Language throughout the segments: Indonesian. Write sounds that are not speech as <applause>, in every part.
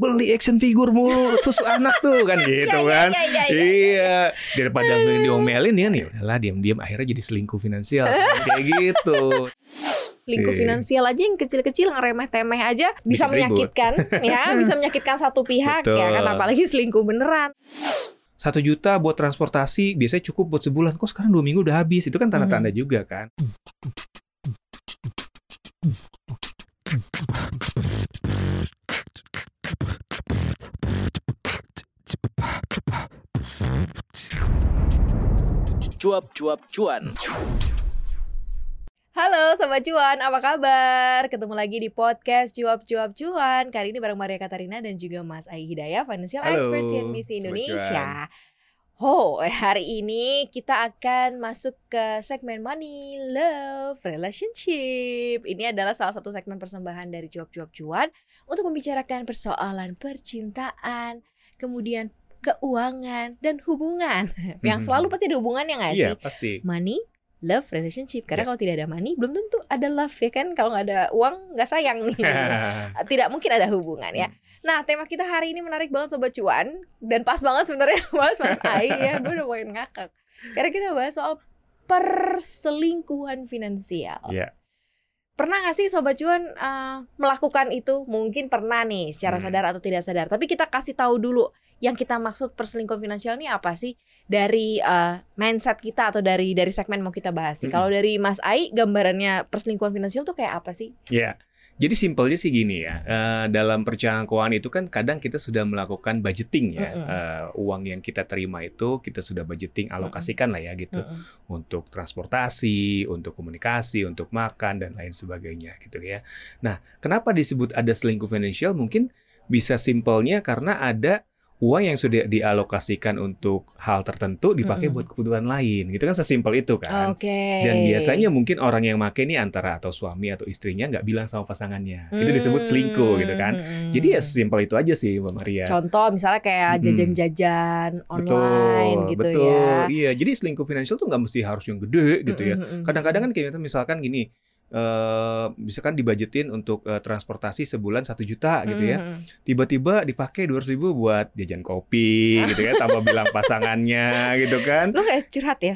beli action figure mulu susu anak tuh kan <laughs> gitu Iya, iya, kan. iya, iya, iya. Iya, daripada diomelin ya nih udahlah diam-diam akhirnya jadi selingkuh finansial <laughs> kayak gitu. Lingkup finansial aja yang kecil-kecil ngeremeh-temeh aja bisa menyakitkan ya, <laughs> bisa menyakitkan satu pihak ya kan Betul. apalagi selingkuh beneran. Satu juta buat transportasi biasanya cukup buat sebulan. Kok sekarang dua minggu udah habis? Itu kan tanda-tanda juga kan. Cuap-cuap cuan. Halo Sobat Cuan, apa kabar? Ketemu lagi di podcast Cuap Cuap Cuan Kali ini bareng Maria Katarina dan juga Mas Ai Hidayah Financial Halo, Expert CNBC Indonesia Oh, hari ini kita akan masuk ke segmen Money, Love, Relationship Ini adalah salah satu segmen persembahan dari Cuap Cuap Cuan Untuk membicarakan persoalan percintaan Kemudian keuangan dan hubungan <laughs> Yang selalu pasti ada hubungannya nggak sih? Iya pasti. money, love, relationship. Karena Ya. kalau tidak ada money, belum tentu ada love ya kan. Kalau nggak ada uang, nggak sayang nih. <laughs> tidak mungkin ada hubungan ya. Nah, tema kita hari ini menarik banget sobat cuan dan pas banget sebenarnya <laughs> bahas Mas Ai ya. Gue udah main ngakak. Karena kita bahas soal perselingkuhan finansial. Iya. Pernah gak sih sobat cuan eh, melakukan itu? Mungkin pernah nih secara Hmm. sadar atau tidak sadar. Tapi kita kasih tahu dulu yang kita maksud perselingkuhan finansial ini apa sih? Dari eh, mindset kita atau dari dari segmen mau kita bahas nih. Mm-mm. Kalau dari Mas Ai gambarannya perselingkuhan finansial tuh kayak apa sih? Iya. Jadi simpelnya sih gini ya, eh, dalam perencanaan keuangan itu kan kadang kita sudah melakukan budgeting ya. Eh, uang yang kita terima itu kita sudah budgeting, alokasikan lah ya gitu, untuk transportasi, untuk komunikasi, untuk makan dan lain sebagainya gitu ya. Nah, kenapa disebut ada selingkuh finansial? Mungkin bisa simpelnya karena ada uang yang sudah dialokasikan untuk hal tertentu dipakai Mm-mm. buat kebutuhan lain, gitu kan sesimpel itu kan. Oke. Dan biasanya mungkin orang yang make ini antara atau suami atau istrinya nggak bilang sama pasangannya. Itu disebut selingkuh gitu kan. Hmm, Jadi ya sesimpel itu aja sih Mbak Maria. Contoh misalnya kayak jajan-jajan online betul, gitu betul. ya. Iya, jadi selingkuh finansial tuh nggak mesti harus yang gede gitu ya. Mm-mm, mm-mm. Kadang-kadang kan kayak misalkan gini, eh misalkan dibudgetin untuk eh, transportasi sebulan satu juta gitu ya. Mm-mm. Tiba-tiba dipakai dua ribu buat jajan kopi <laughs> gitu ya, tambah bilang pasangannya gitu kan. Lu kayak curhat ya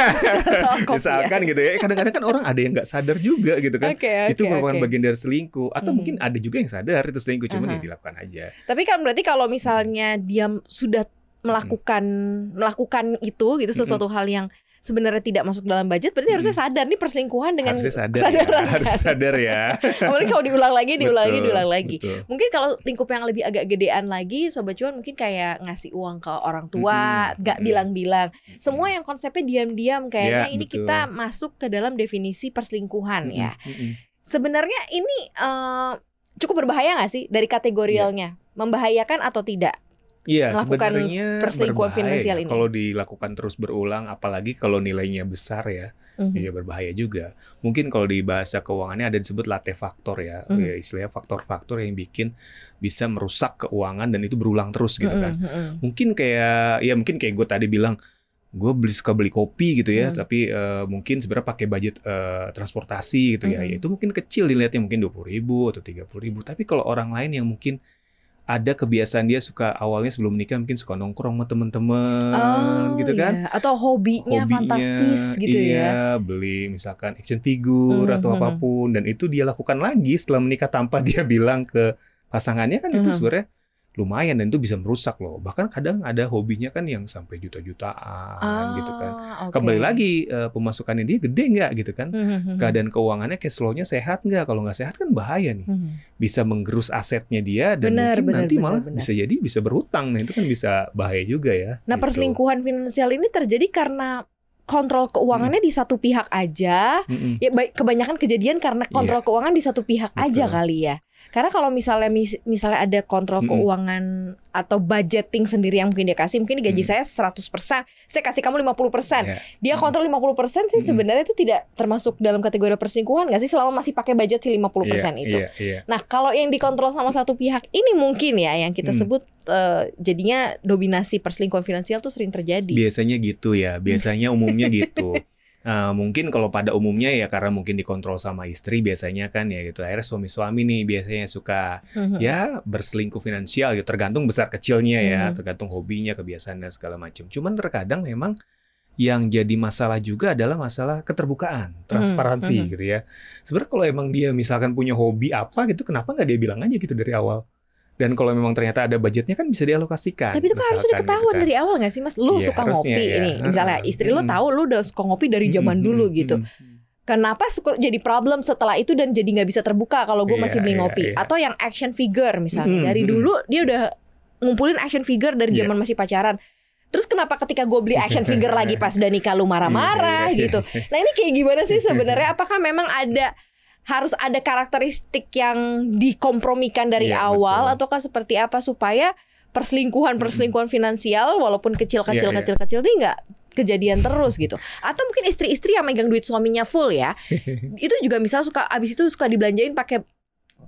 <laughs> soal kopi ya? Misalkan gitu ya, kadang-kadang kan orang ada yang nggak sadar juga gitu kan. Oke, oke, itu merupakan oke. bagian dari selingkuh atau Mhm. mungkin ada juga yang sadar itu selingkuh cuman Aha. ya dilakukan aja Tapi kan berarti kalau misalnya dia sudah melakukan melakukan itu gitu sesuatu hal yang sebenarnya tidak masuk dalam budget, berarti harusnya sadar nih perselingkuhan dengan harusnya sadar kesadaran, ya, harus kan? sadar ya <laughs> Apalagi kalau diulang lagi, diulang lagi, Betul, diulang lagi. betul. Mungkin kalau lingkup yang lebih agak gedean lagi, sobat cuan mungkin kayak ngasih uang ke orang tua, Mm-mm, nggak mm-mm. bilang-bilang. Semua yang konsepnya diam-diam kayaknya Ya, ini betul. kita masuk ke dalam definisi perselingkuhan ya. Mm-mm, mm-mm. Sebenarnya ini eh, cukup berbahaya nggak sih dari kategorialnya? Membahayakan atau tidak? Iya, melakukan sebenarnya perselingkuhan berbahaya finansial ya. ini. Kalau dilakukan terus berulang, apalagi kalau nilainya besar ya, Mhm. ya berbahaya juga. Mungkin kalau di bahasa keuangannya ada disebut latte faktor ya, Mhm. ya istilahnya faktor-faktor yang bikin bisa merusak keuangan dan itu berulang terus gitu kan. Mhm, mhm. Mungkin kayak, ya mungkin kayak gue tadi bilang, gue beli suka beli kopi gitu ya, Hmm. tapi eh, mungkin sebenarnya pakai budget eh, transportasi gitu ya, Mhm. ya itu mungkin kecil dilihatnya mungkin dua ribu atau tiga ribu, tapi kalau orang lain yang mungkin ada kebiasaan dia suka awalnya sebelum menikah mungkin suka nongkrong sama temen-temen Oh, gitu kan. iya. Atau hobinya, fantastis gitu iya, ya. beli misalkan action figure atau Mhm. apa pun dan itu dia lakukan lagi setelah menikah tanpa <laughs> dia bilang ke pasangannya kan itu Mhm. sebenarnya lumayan dan itu bisa merusak loh. Bahkan kadang ada hobinya kan yang sampai juta-jutaan gitu kan. Ah, oke. Kembali lagi eh, pemasukannya dia gede nggak gitu kan? Mhm, mhm. Keadaan keuangannya cash flow-nya sehat nggak? Kalau nggak sehat kan bahaya nih. Bisa menggerus asetnya dia dan Benar, mungkin benar, nanti benar, malah benar. bisa jadi bisa berhutang. Nah itu kan bisa bahaya juga ya. Nah, gitu. perselingkuhan finansial ini terjadi karena kontrol keuangannya di satu pihak aja. Mm-mm. Ya kebanyakan kejadian karena kontrol keuangan di satu pihak aja. Betul. kali ya. Karena kalau misalnya mis- misalnya ada kontrol Mm-mm. keuangan atau budgeting sendiri yang mungkin dia kasih, mungkin gaji Mm. saya 100%, saya kasih kamu 50%. Ya. Dia Mm. kontrol 50% sih Mm-mm. sebenarnya itu tidak termasuk dalam kategori perselingkuhan nggak sih selama masih pakai budget si 50% Iya, itu. Iya, iya. Nah, kalau yang dikontrol sama satu pihak ini mungkin ya yang kita Hmm. sebut eh, jadinya dominasi perselingkuhan finansial tuh sering terjadi. Biasanya gitu ya, biasanya umumnya gitu. <laughs> Eh, mungkin kalau pada umumnya ya karena mungkin dikontrol sama istri biasanya kan ya gitu. Akhirnya suami-suami nih biasanya suka Mhm. ya berselingkuh finansial gitu. Tergantung besar kecilnya ya, Mhm. tergantung hobinya, kebiasaannya segala macam. Cuman terkadang memang yang jadi masalah juga adalah masalah keterbukaan, transparansi mhm. gitu ya. Sebenarnya kalau emang dia misalkan punya hobi apa gitu, kenapa nggak dia bilang aja gitu dari awal? Dan kalau memang ternyata ada budgetnya kan bisa dialokasikan. Tapi itu kan harusnya misalkan ketahuan gitu kan. dari awal gak sih mas? Lu Iya, suka harusnya ngopi ya. ini, misalnya istri lu Mm. tahu lu udah suka ngopi dari zaman Mm, dulu gitu. mm. Kenapa jadi problem setelah itu dan jadi nggak bisa terbuka kalau gue Iya, masih beli iya, ngopi? iya. Atau yang action figure misalnya Mm, dari dulu dia udah ngumpulin action figure dari Iya. zaman masih pacaran. Terus kenapa ketika gue beli action figure lagi <laughs> pas udah nikah lu marah-marah iya, gitu? Nah ini kayak gimana sih <laughs> sebenarnya? Apakah memang ada harus ada karakteristik yang dikompromikan dari Iya, awal betul. ataukah seperti apa supaya perselingkuhan perselingkuhan finansial walaupun kecil kecil iya. kecil kecil ini nggak kejadian terus gitu atau mungkin istri-istri yang megang duit suaminya full ya <laughs> itu juga misalnya suka abis itu suka dibelanjain pakai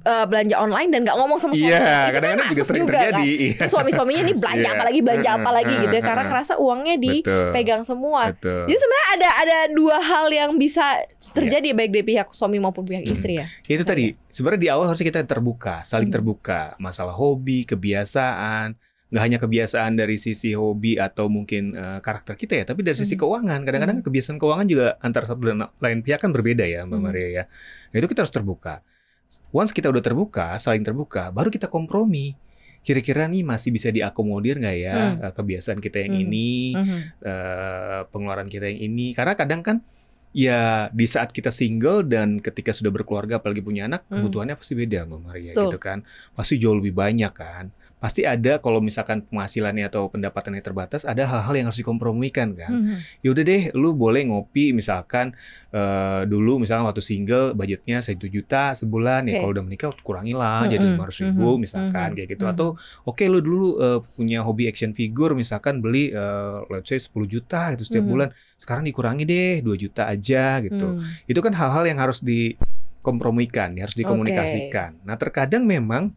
eh, belanja online dan nggak ngomong sama suami Iya, itu kan juga sering juga, terjadi. kan Iya. Terus suami-suaminya ini belanja Iya. apa lagi belanja apa lagi gitu ya karena ngerasa uangnya dipegang semua Betul. jadi sebenarnya ada ada dua hal yang bisa terjadi Iya. baik dari pihak suami maupun pihak Hmm. istri ya Itu tadi sebenarnya di awal harusnya kita terbuka, saling terbuka masalah hobi, kebiasaan, nggak hanya kebiasaan dari sisi hobi atau mungkin eh, karakter kita ya, tapi dari sisi Mhm. keuangan. Kadang-kadang kebiasaan keuangan juga antara satu dan lain pihak kan berbeda ya, Mbak Mhm. Maria ya. Nah, itu kita harus terbuka. Once kita udah terbuka, saling terbuka, baru kita kompromi. Kira-kira nih masih bisa diakomodir nggak ya Hmm. eh, kebiasaan kita yang Mhm. ini, Mhm. eh, pengeluaran kita yang ini karena kadang kan ya di saat kita single dan ketika sudah berkeluarga apalagi punya anak Hmm. kebutuhannya pasti beda Mbak Maria gitu kan pasti jauh lebih banyak kan pasti ada kalau misalkan penghasilannya atau pendapatannya terbatas ada hal-hal yang harus dikompromikan kan Mhm. yaudah deh lu boleh ngopi misalkan eh, dulu misalkan waktu single budgetnya satu juta sebulan ya Oke. kalau udah menikah kurangilah jadi Mhm, lima ratus ribu mhm, misalkan mhm, kayak gitu mhm. atau oke lu dulu eh, punya hobi action figure misalkan beli eh, let's say 10 juta gitu setiap Mhm. bulan sekarang dikurangi deh 2 juta aja gitu Hmm. itu kan hal-hal yang harus dikompromikan ya harus dikomunikasikan nah terkadang memang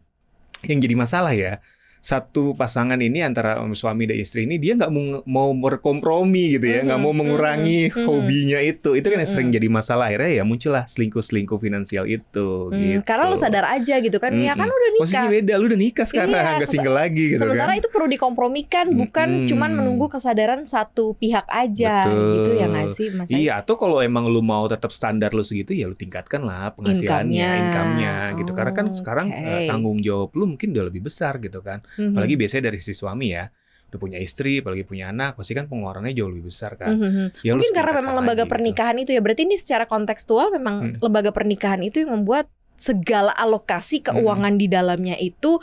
yang jadi masalah ya satu pasangan ini antara suami dan istri ini dia nggak mau, berkompromi gitu ya nggak Mhm, mau mengurangi mhm, mhm. hobinya itu itu kan yang sering jadi masalah akhirnya ya muncullah selingkuh-selingkuh finansial itu Hmm, gitu Karena lu sadar aja gitu kan, ya kan Mm-mm. udah nikah. posisinya beda lu udah nikah sekarang Iya, nggak single lagi gitu Sementara kan itu perlu dikompromikan, bukan Mm-mm. cuman menunggu kesadaran satu pihak aja, Betul. gitu ya nggak sih, Mas? Iya, atau kalau emang lu mau tetap standar lu segitu ya lu tingkatkan lah penghasilannya, Income-nya. income-nya gitu. Karena kan Oh, sekarang oke. eh, tanggung jawab lu mungkin udah lebih besar gitu kan. Mhm. Apalagi biasanya dari sisi suami ya. Udah punya istri, apalagi punya anak, pasti kan pengeluarannya jauh lebih besar kan. Mhm. Ya, Mungkin karena memang lembaga lagi gitu. pernikahan itu ya, berarti ini secara kontekstual memang Hmm. lembaga pernikahan itu yang membuat segala alokasi Hmm. keuangan di dalamnya itu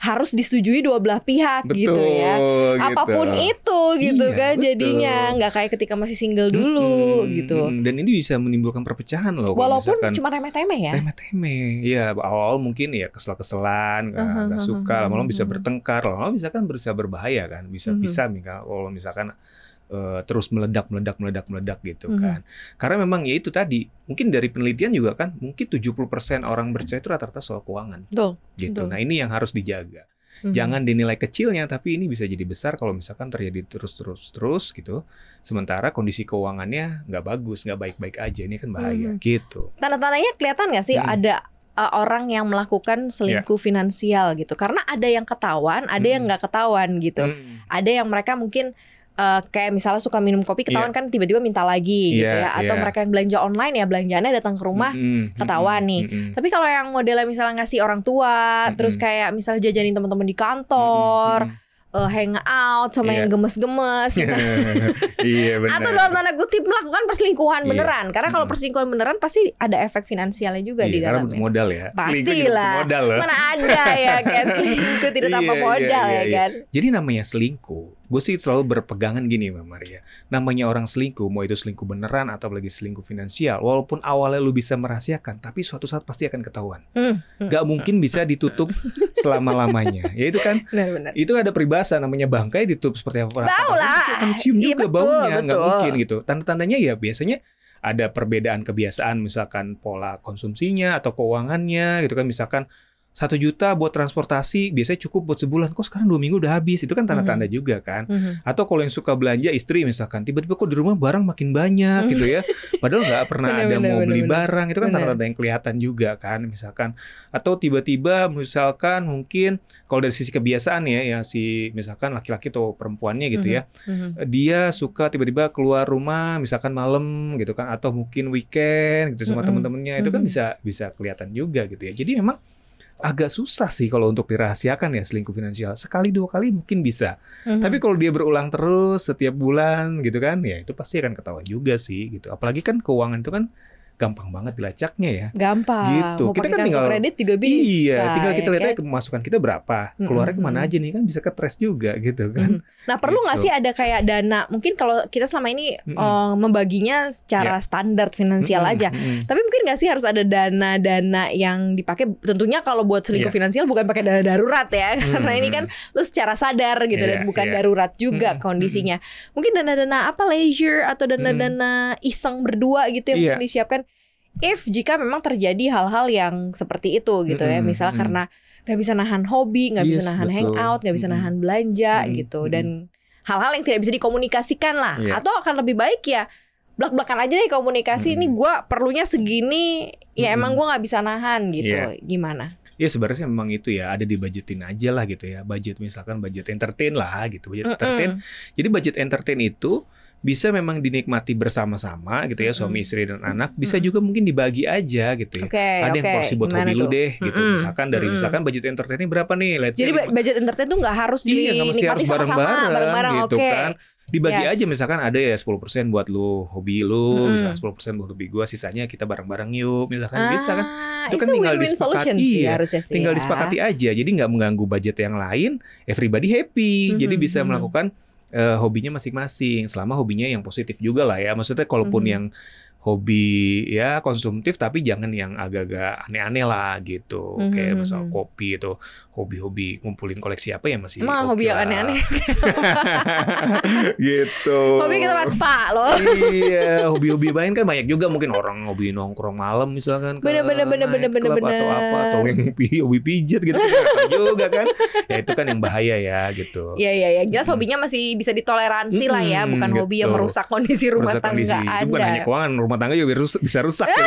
harus disetujui dua belah pihak Betul, gitu ya. gitu. Apa pun itu gitu Iya, kan betul. jadinya nggak kayak ketika masih single dulu Mm-mm, gitu. Dan ini bisa menimbulkan perpecahan loh. Walaupun misalkan cuma remeh-temeh ya. remeh-temeh. Iya, awal mungkin ya kesel-keselan, nggak Uh-huh, nggak suka, lama-lama bisa uh-huh. bertengkar, lama-lama bisa kan bisa berbahaya kan, bisa Mhm. bisa misal kalau misalkan eh, terus meledak meledak meledak meledak gitu Mhm. kan. Karena memang ya itu tadi, mungkin dari penelitian juga kan, mungkin 70% orang bercerai itu rata-rata soal keuangan Betul. gitu. Betul. Nah, ini yang harus dijaga. Mhm. Jangan dinilai kecilnya, tapi ini bisa jadi besar kalau misalkan terjadi terus-terus terus gitu. Sementara kondisi keuangannya nggak bagus, nggak baik-baik aja, ini kan bahaya Mhm. gitu. Tanda-tandanya kelihatan nggak sih Hmm. ada uh, orang yang melakukan selingkuh finansial gitu? Karena ada yang ketahuan, ada yang Hmm. nggak ketahuan gitu. Mm. Ada yang mereka mungkin uh, kayak misalnya suka minum kopi ketahuan kan tiba-tiba minta lagi gitu Iya, ya. Atau iya. mereka yang belanja online ya belanjaannya datang ke rumah. Mm-mm, ketahuan mm-mm, nih. mm-mm. Tapi kalau yang modelnya misalnya ngasih orang tua, Mm-mm. terus kayak misalnya jajanin teman-teman di kantor, Mm-mm, uh, hang out sama Iya. yang gemes-gemes, misalnya. <laughs> iya benar. atau dalam tanda kutip melakukan perselingkuhan Iya. beneran. Karena kalau perselingkuhan beneran pasti ada efek finansialnya juga Iya, di karena dalamnya. butuh modal ya. Pastilah. modal loh. Mana ada ya kan selingkuh tidak <laughs> tanpa Iya, iya, modal iya, ya iya. kan. Jadi namanya selingkuh, gue sih selalu berpegangan gini Mbak Maria. Namanya orang selingkuh, mau itu selingkuh beneran atau lagi selingkuh finansial, walaupun awalnya lu bisa merahasiakan, tapi suatu saat pasti akan ketahuan. Hmm, hmm. Gak mungkin bisa ditutup <laughs> selama-lamanya. Ya itu kan, Benar-benar. itu ada peribahasa namanya bangkai ditutup seperti apa? Tahu lah. Akan cium Iya, juga betul, baunya, nggak mungkin gitu. Tanda-tandanya ya biasanya ada perbedaan kebiasaan, misalkan pola konsumsinya atau keuangannya gitu kan, misalkan satu juta buat transportasi biasanya cukup buat sebulan kok sekarang dua minggu udah habis itu kan tanda-tanda Mhm. juga kan Mhm. atau kalau yang suka belanja istri misalkan tiba-tiba kok di rumah barang makin banyak gitu ya padahal nggak pernah Bener, ada bener, mau bener, beli bener. barang itu kan tanda-tanda yang kelihatan juga kan misalkan atau tiba-tiba misalkan mungkin kalau dari sisi kebiasaan ya ya si misalkan laki-laki atau perempuannya gitu Mhm. ya Mhm. dia suka tiba-tiba keluar rumah misalkan malam gitu kan atau mungkin weekend gitu sama Mm-mm. teman-temannya itu kan Mhm. bisa bisa kelihatan juga gitu ya jadi memang agak susah sih kalau untuk dirahasiakan ya selingkuh finansial. Sekali dua kali mungkin bisa. Mhm. tapi kalau dia berulang terus setiap bulan gitu kan ya itu pasti akan ketahuan juga sih gitu. Apalagi kan keuangan itu kan gampang banget dilacaknya ya gampang. Gitu. Mau Kita kan tinggal- kredit juga bisa. iya tinggal kita ya lihat kan? aja kemasukan kita berapa keluarnya ke mana aja nih kan bisa ke trace juga gitu kan Mhm. Nah perlu nggak Gitu. sih ada kayak dana? Mungkin kalau kita selama ini Mm-mm. eh, membaginya secara standar finansial Mm-mm, aja. mm-mm. Tapi mungkin nggak sih harus ada dana-dana yang dipakai? Tentunya kalau buat selingkuh Iya. finansial bukan pakai dana darurat ya, <laughs> karena ini kan lu secara sadar gitu dan Iya, bukan iya. darurat juga Mm-mm, kondisinya. Mungkin dana-dana apa leisure atau dana-dana iseng berdua gitu yang mungkin disiapkan. If jika memang terjadi hal-hal yang seperti itu gitu ya, Mm-mm, misalnya mm-mm. karena nggak bisa nahan hobi, nggak bisa Yes, nahan betul. hangout, nggak bisa Mm-mm. nahan belanja Mm-mm, gitu mm-mm. dan hal-hal yang tidak bisa dikomunikasikan lah Iya. atau akan lebih baik ya belak-belakan aja deh komunikasi ini Mm-mm. gua perlunya segini ya Mm-mm. emang gua nggak bisa nahan gitu Iya. gimana Ya sebenarnya memang itu ya ada dibajetin aja lah gitu ya budget misalkan budget entertain lah gitu budget entertain Mm-mm. jadi budget entertain itu bisa memang dinikmati bersama-sama gitu ya suami istri dan anak bisa juga mungkin dibagi aja gitu ya oke ada yang oke. porsi buat Gimana hobi lu deh gitu Mm-mm. misalkan dari Mm-mm. misalkan budget entertainnya berapa nih let's say jadi ba- budget entertain tuh nggak harus iya harus dinikmati sama-sama bareng-bareng gitu oke kan dibagi Yes. aja misalkan ada ya 10% buat lu hobi lu Mm-mm. misalkan 10% buat hobi gua sisanya kita bareng-bareng yuk misalkan bisa kan Ah, Itu kan tinggal disepakati, sih iya. harusnya sih tinggal ya. disepakati aja jadi nggak mengganggu budget yang lain everybody happy jadi Mhm, bisa mhm. melakukan eh, hobinya masing-masing selama hobinya yang positif juga lah ya maksudnya kalaupun Mhm. yang hobi ya konsumtif tapi jangan yang agak-agak aneh-aneh lah gitu Mhm, kayak misal mhm. kopi atau hobi-hobi ngumpulin koleksi apa ya masih emang oke hobi yang aneh-aneh <laughs> gitu hobi kita mas spa loh iya, hobi-hobi lain kan banyak juga mungkin orang hobi nongkrong malam misalkan Bener, bener, bener, bener, nightclub bener, atau apa atau bener. yang pi- hobi pijet gitu kan juga kan. Ya itu kan yang bahaya ya gitu. Iya iya iya jelas Mm-mm. hobinya masih bisa ditoleransi lah ya bukan hobi yang gitu. merusak kondisi rumah Merusak tangga kondisi. Itu bukan hanya anda. keuangan, rumah tangga juga bisa- bisa rusak gitu.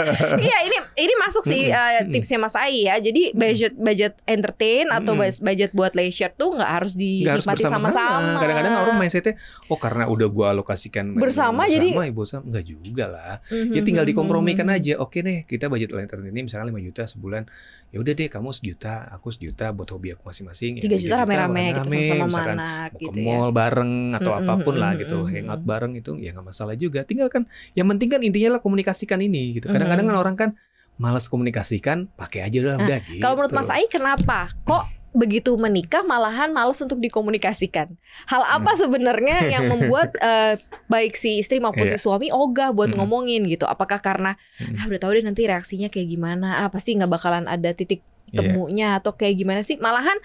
<laughs> Iya ini ini masuk sih mm-mm. tipsnya Mas Ai ya. Jadi budget budget entertain atau budget buat leisure tuh nggak harus Nggak harus dinikmati sama-sama. Kadang-kadang orang mindsetnya, oh karena udah gua alokasikan Bersama, bersama, jadi- ya bosan. Enggak juga lah. Mhm, Ya tinggal mhm, dikompromikan mhm. aja. Oke deh, kita budget lantern ini misalnya 5 juta sebulan. Ya udah deh, kamu sejuta, aku sejuta buat hobi aku masing-masing. Ya, Tiga tiga juta rame-rame gitu rame-rame, sama-sama misalkan anak mau gitu ke ya. mall bareng atau Mm-mm, apa pun lah gitu, mm-mm. hangout bareng itu ya nggak masalah juga. Tinggal kan, yang penting kan intinya lah komunikasikan ini gitu. Kadang-kadang kan orang kan malas komunikasikan, pakai aja udah, Nah, udah gitu. Kalau menurut Mas Ai kenapa? Kok begitu menikah malahan males untuk dikomunikasikan? Hal apa Hmm. sebenarnya yang <laughs> membuat eh, baik si istri maupun Iya. si suami ogah buat Mm-mm. ngomongin gitu? Apakah karena Mm-mm. ah udah tahu deh nanti reaksinya kayak gimana? Ah pasti nggak bakalan ada titik Iya. temunya atau kayak gimana sih? Malahan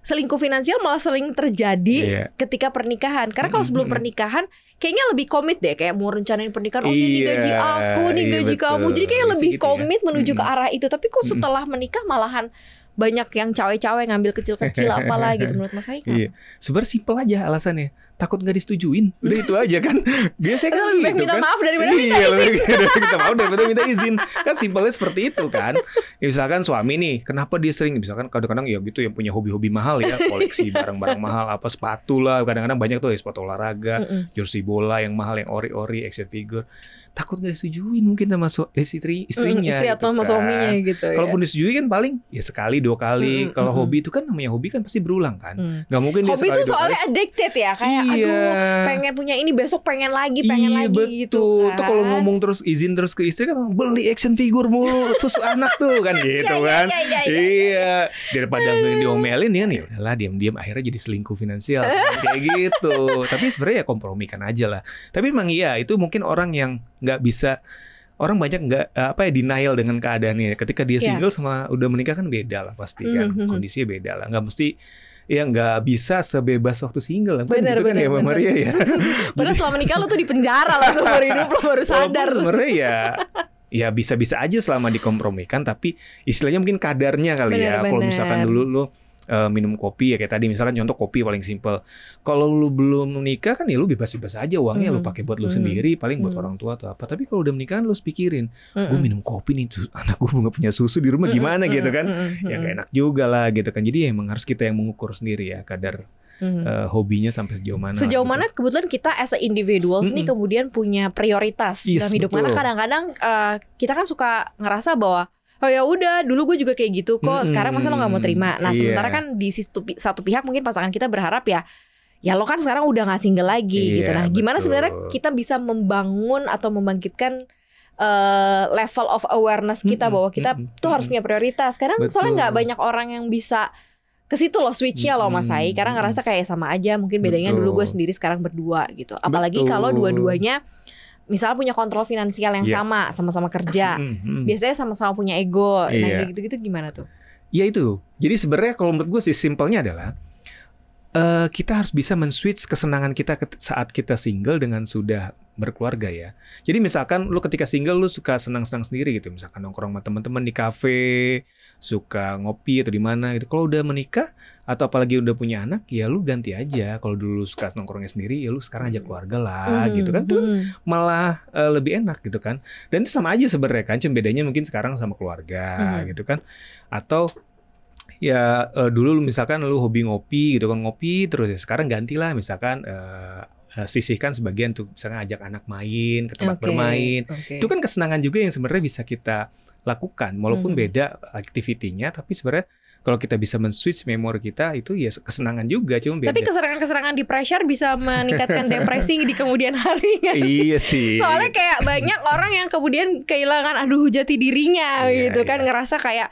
selingkuh finansial malah sering terjadi Iya. ketika pernikahan. Karena kalau sebelum pernikahan kayaknya lebih komit deh kayak mau rencanain pernikahan. Oh ini Iya, gaji aku, nih iya, gaji betul. kamu. Jadi kayak lebih gitu ya. komit menuju ke arah itu. Tapi kok setelah menikah malahan banyak yang cawe-cawe ngambil kecil-kecil <laughs> apalah gitu menurut Mas Ai. Iya. Sebenarnya simpel aja alasannya. Takut nggak disetujuin. Udah itu aja kan. <laughs> Biasanya kan Lebih gitu minta kan. maaf daripada minta iya, lebih <laughs> baik minta maaf daripada minta izin. Kan simpelnya seperti itu kan. Ya, misalkan suami nih, kenapa dia sering misalkan kadang-kadang ya gitu yang punya hobi-hobi mahal ya, <laughs> koleksi barang-barang mahal apa sepatu lah, kadang-kadang banyak tuh ya sepatu olahraga, jersey bola yang mahal yang ori-ori, action figure. Takut nggak disetujuin mungkin sama su- eh, istri istrinya. istri gitu atau sama kan. suaminya gitu ya. Kalaupun disetujui kan paling ya sekali dua kali. Mm-mm, Kalau hobi itu kan namanya hobi kan pasti berulang kan. Hmm. Nggak mungkin dia Hobi sekali tuh dua soalnya kali addicted ya kayak iya. Aduh pengen punya ini besok pengen lagi pengen iya, lagi betul. gitu kan. Tuh kalau ngomong terus izin terus ke istri kan beli action figure mulu susu anak tuh kan <laughs> gitu Iya, kan. iya, iya, iya, iya. Iya, daripada diomelin ya nih udahlah diam-diam akhirnya jadi selingkuh finansial kan, kayak <laughs> gitu. Tapi sebenarnya ya kompromikan aja lah. Tapi memang iya itu mungkin orang yang nggak bisa orang banyak nggak eh, apa ya denial dengan keadaannya. Ketika dia Iya. single sama udah menikah kan beda lah pasti kan Mhm. kondisinya beda lah. Nggak mesti ya nggak bisa sebebas waktu single lah. Benar, gitu kan ya Mbak. Maria ya. <laughs> Padahal setelah menikah lu tuh di penjara lah seumur hidup lu baru sadar. Sebenarnya ya ya bisa-bisa aja selama dikompromikan tapi istilahnya mungkin kadarnya kali ya kalau misalkan dulu lu eh, minum kopi ya kayak tadi. Misalkan contoh kopi paling simple kalau lu belum menikah kan ya lu bebas-bebas aja uangnya lu pakai buat lu sendiri paling buat orang tua atau apa. Tapi kalau udah menikah kan lu harus pikirin gue Mm-mm. minum kopi nih tuh anak gue nggak punya susu di rumah gimana? Gitu kan. Mm-mm, ya gak enak juga lah gitu kan. Jadi ya emang harus kita yang mengukur sendiri ya kadar mm-mm. eh, hobinya sampai sejauh mana Sejauh gitu. mana kebetulan kita as a individuals nih Mm-mm. kemudian punya prioritas Yes, dalam hidup karena betul. kadang-kadang eh, kita kan suka ngerasa bahwa oh ya udah dulu gue juga kayak gitu kok. Sekarang masa lo nggak mau terima? Nah Iya. sementara kan di satu, pi- satu pihak mungkin pasangan kita berharap ya ya lo kan sekarang udah nggak single lagi gitu. Iya, nah gimana sebenarnya kita bisa membangun atau membangkitkan eh, level of awareness kita Mm-mm, bahwa kita mm-mm, tuh harus punya prioritas? Karena Betul. soalnya nggak banyak orang yang bisa ke situ loh switchnya loh Mas Ai karena ngerasa kayak sama aja mungkin bedanya Betul. dulu gue sendiri sekarang berdua gitu. Apalagi Betul. kalau dua-duanya misalnya punya kontrol finansial yang Iya. sama sama-sama kerja Mm, mm. biasanya sama-sama punya ego nah Iya. gitu-gitu gimana tuh Ya itu. Jadi sebenarnya kalau menurut gue sih simpelnya adalah eh kita harus bisa men-switch kesenangan kita saat kita single dengan sudah berkeluarga ya. Jadi misalkan lu ketika single lu suka senang-senang sendiri gitu, misalkan nongkrong sama teman-teman di kafe, suka ngopi atau di mana gitu. Kalau udah menikah atau apalagi udah punya anak, ya lu ganti aja. Kalau dulu suka nongkrongnya sendiri, ya lu sekarang ajak keluarga lah Mhm, gitu kan. Itu kan mhm. malah eh, lebih enak gitu kan. Dan itu sama aja sebenarnya kan, cuma bedanya mungkin sekarang sama keluarga Mhm. gitu kan. Atau ya eh, dulu lu misalkan lu hobi ngopi gitu kan ngopi terus ya sekarang gantilah misalkan eh, eh, sisihkan sebagian tuh misalkan ajak anak main ke tempat Oke, bermain. oke. Itu kan kesenangan juga yang sebenarnya bisa kita lakukan walaupun Mhm. beda aktivitinya tapi sebenarnya kalau kita bisa men-switch memori kita itu ya kesenangan juga cuma beda. tapi keserangan-keserangan di pressure bisa meningkatkan <laughs> depresi di kemudian hari sih? iya sih. Soalnya kayak banyak orang yang kemudian kehilangan aduh jati dirinya Iya, gitu kan iya. ngerasa kayak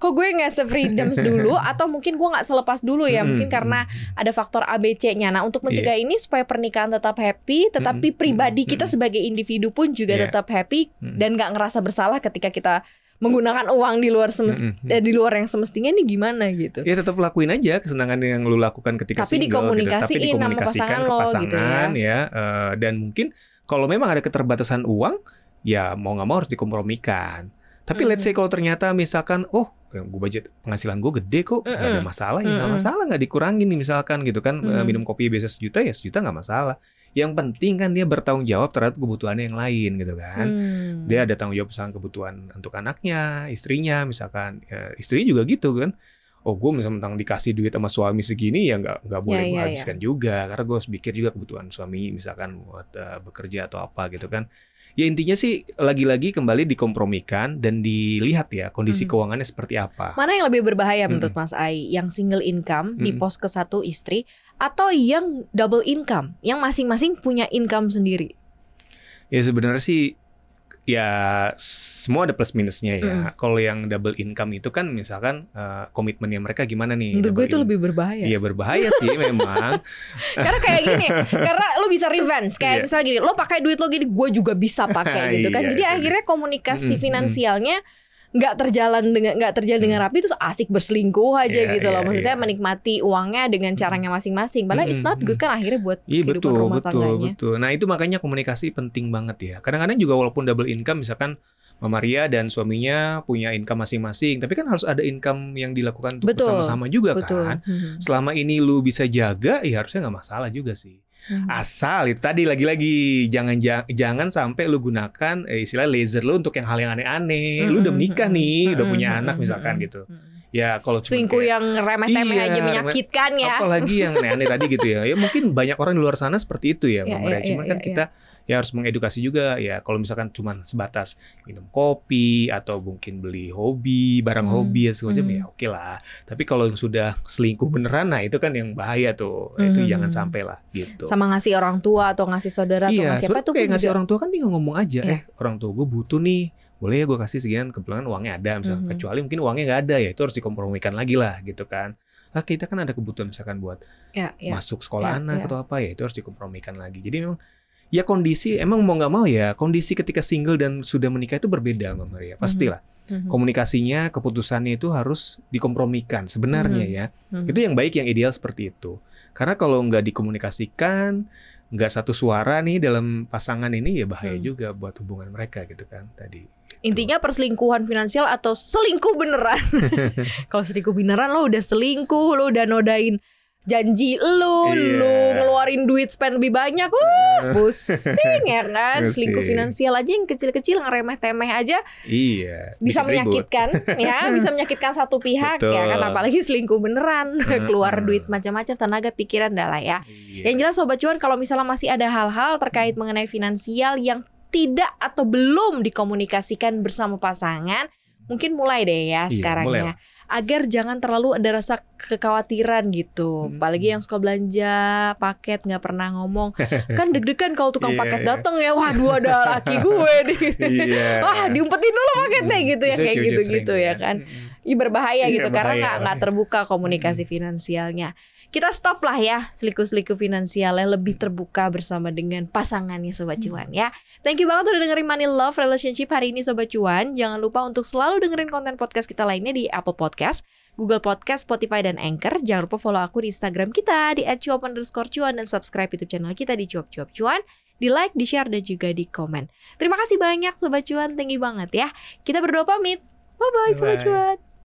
kok gue nggak se-freedoms <laughs> dulu atau mungkin gue nggak selepas dulu ya Hmm, mungkin karena ada faktor ABC-nya. Nah untuk mencegah Iya. ini supaya pernikahan tetap happy, tetapi Hmm, pribadi hmm, kita hmm. sebagai individu pun juga Iya. tetap happy Hmm. dan nggak ngerasa bersalah ketika kita menggunakan uang di luar semes- Mm-mm. eh, di luar yang semestinya nih gimana gitu. Ya tetap lakuin aja kesenangan yang lu lakukan ketika Tapi single gitu. Tapi sama dikomunikasikan pasangan ke lo gitu pasangan ya. eh, dan mungkin kalau memang ada keterbatasan uang, ya mau nggak mau harus dikompromikan. Tapi let's say kalau ternyata misalkan, oh gue budget penghasilan gue gede kok, nggak ada Mm-mm. masalah ya nggak Mm-mm. masalah nggak dikurangin nih misalkan gitu kan Mm. minum kopi biasa sejuta ya sejuta nggak masalah. Yang penting kan dia bertanggung jawab terhadap kebutuhannya yang lain gitu kan Hmm. dia ada tanggung jawab misalkan kebutuhan untuk anaknya, istrinya misalkan ya, istrinya juga gitu kan. Oh gue misalnya tentang dikasih duit sama suami segini ya nggak nggak boleh Ya, gue ya, habiskan juga karena gue harus pikir juga kebutuhan suami misalkan buat eh, bekerja atau apa gitu kan. Ya intinya sih lagi-lagi kembali dikompromikan dan dilihat ya kondisi Mhm. keuangannya seperti apa. Mana yang lebih berbahaya Mm-mm. menurut Mas Ai? Yang single income di Mm-mm. pos ke satu istri atau yang double income, yang masing-masing punya income sendiri? Ya sebenarnya sih ya semua ada plus minusnya ya. Mm. Kalau yang double income itu kan misalkan eh, komitmennya mereka gimana nih? Menurut gue itu lebih berbahaya. Iya berbahaya sih memang. <laughs> Karena kayak gini, karena lo bisa revenge. Kayak Iya. misalnya gini, lo pakai duit lo gini, gue juga bisa pakai <laughs> gitu kan. Iya, Jadi itu dia. akhirnya komunikasi Mm-mm, finansialnya nggak terjalan dengan nggak terjalan dengan rapi terus asik berselingkuh aja Iya, gitu loh. iya, Maksudnya iya. menikmati uangnya dengan caranya masing-masing. Padahal it's not good kan akhirnya buat Iya kehidupan betul rumah betul tangganya. betul. Nah itu makanya komunikasi penting banget ya. Kadang-kadang juga walaupun double income, misalkan Mama Ria dan suaminya punya income masing-masing, tapi kan harus ada income yang dilakukan untuk Betul, bersama-sama juga Betul. kan. Hmm. Selama ini lu bisa jaga, ya harusnya nggak masalah juga sih. Hmm. Asal itu tadi lagi-lagi jangan ja- jangan sampai lu gunakan eh, istilah laser lu untuk yang hal yang aneh-aneh. Lu udah menikah nih, udah punya anak misalkan gitu. Ya kalau cuma Selingkuh yang remeh-temeh Iya, aja menyakitkan ya. apalagi yang aneh-aneh tadi gitu ya. Ya mungkin banyak orang di luar sana seperti itu ya, <laughs> Ria. iya, Cuman iya, kan iya, kita ya harus mengedukasi juga ya. Kalau misalkan cuma sebatas minum kopi atau mungkin beli hobi, barang Hmm, hobi ya segala macam hmm. ya oke lah. Tapi kalau yang sudah selingkuh beneran, nah itu kan yang bahaya tuh. Nah, Itu Hmm. jangan sampai lah gitu. Sama ngasih orang tua atau ngasih saudara atau Iya, ngasih apa tuh kayak pun ngasih juga- orang tua kan tinggal ngomong aja, Iya. eh orang tua gue butuh nih, boleh ya gue kasih sekian, kebetulan uangnya ada, misalnya Mhm. kecuali mungkin uangnya nggak ada ya, itu harus dikompromikan lagi lah gitu kan. Nah, kita kan ada kebutuhan misalkan buat Ya, ya. masuk sekolah Ya, anak ya. atau apa ya, itu harus dikompromikan lagi. Jadi memang ya kondisi emang mau nggak mau ya kondisi ketika single dan sudah menikah itu berbeda Mbak Maria, pastilah. Mhm. Komunikasinya, keputusannya itu harus dikompromikan sebenarnya Mhm. ya. Mhm. Itu yang baik, yang ideal seperti itu. Karena kalau nggak dikomunikasikan, nggak satu suara nih dalam pasangan ini ya bahaya Hmm. juga buat hubungan mereka gitu kan tadi. Intinya perselingkuhan finansial atau selingkuh beneran. <laughs> Kalau selingkuh beneran lo udah selingkuh, lo udah nodain janji lu, Iya. lu ngeluarin duit spend lebih banyak, uh, <laughs> pusing ya kan. Selingkuh finansial aja yang kecil-kecil ngeremeh temeh aja iya. bisa bikin ribut. menyakitkan, ya <laughs> bisa menyakitkan satu pihak ya kan. Betul. Apalagi selingkuh beneran, <laughs> keluar duit macam-macam, tenaga, pikiran, dah lah ya. Iya. Yang jelas sobat cuan kalau misalnya masih ada hal-hal terkait mengenai finansial yang tidak atau belum dikomunikasikan bersama pasangan, mungkin mulai deh ya Iya, sekarang mulai ya. Agar jangan terlalu ada rasa kekhawatiran gitu. Hmm. Apalagi yang suka belanja paket nggak pernah ngomong. <laughs> kan deg-degan kalau tukang Iya, paket iya. datang ya, waduh ada <laughs> laki gue nih. Iya. <laughs> Wah, diumpetin dulu paketnya gitu ya kayak gitu-gitu sering ya kan. Ih berbahaya Iya, gitu karena nggak terbuka komunikasi finansialnya. Kita stop lah ya selingkuh-selingkuh finansialnya lebih terbuka bersama dengan pasangannya sobat cuan ya. Thank you banget udah dengerin Money Love Relationship hari ini sobat cuan. Jangan lupa untuk selalu dengerin konten podcast kita lainnya di Apple Podcast, Google Podcast, Spotify dan Anchor. Jangan lupa follow aku di Instagram kita di @cuap_cuan dan subscribe YouTube channel kita di cuap cuap cuan. Di like, di share dan juga di komen. Terima kasih banyak sobat cuan, thank you banget ya. Kita berdua pamit. Bye bye sobat Bye-bye. cuan.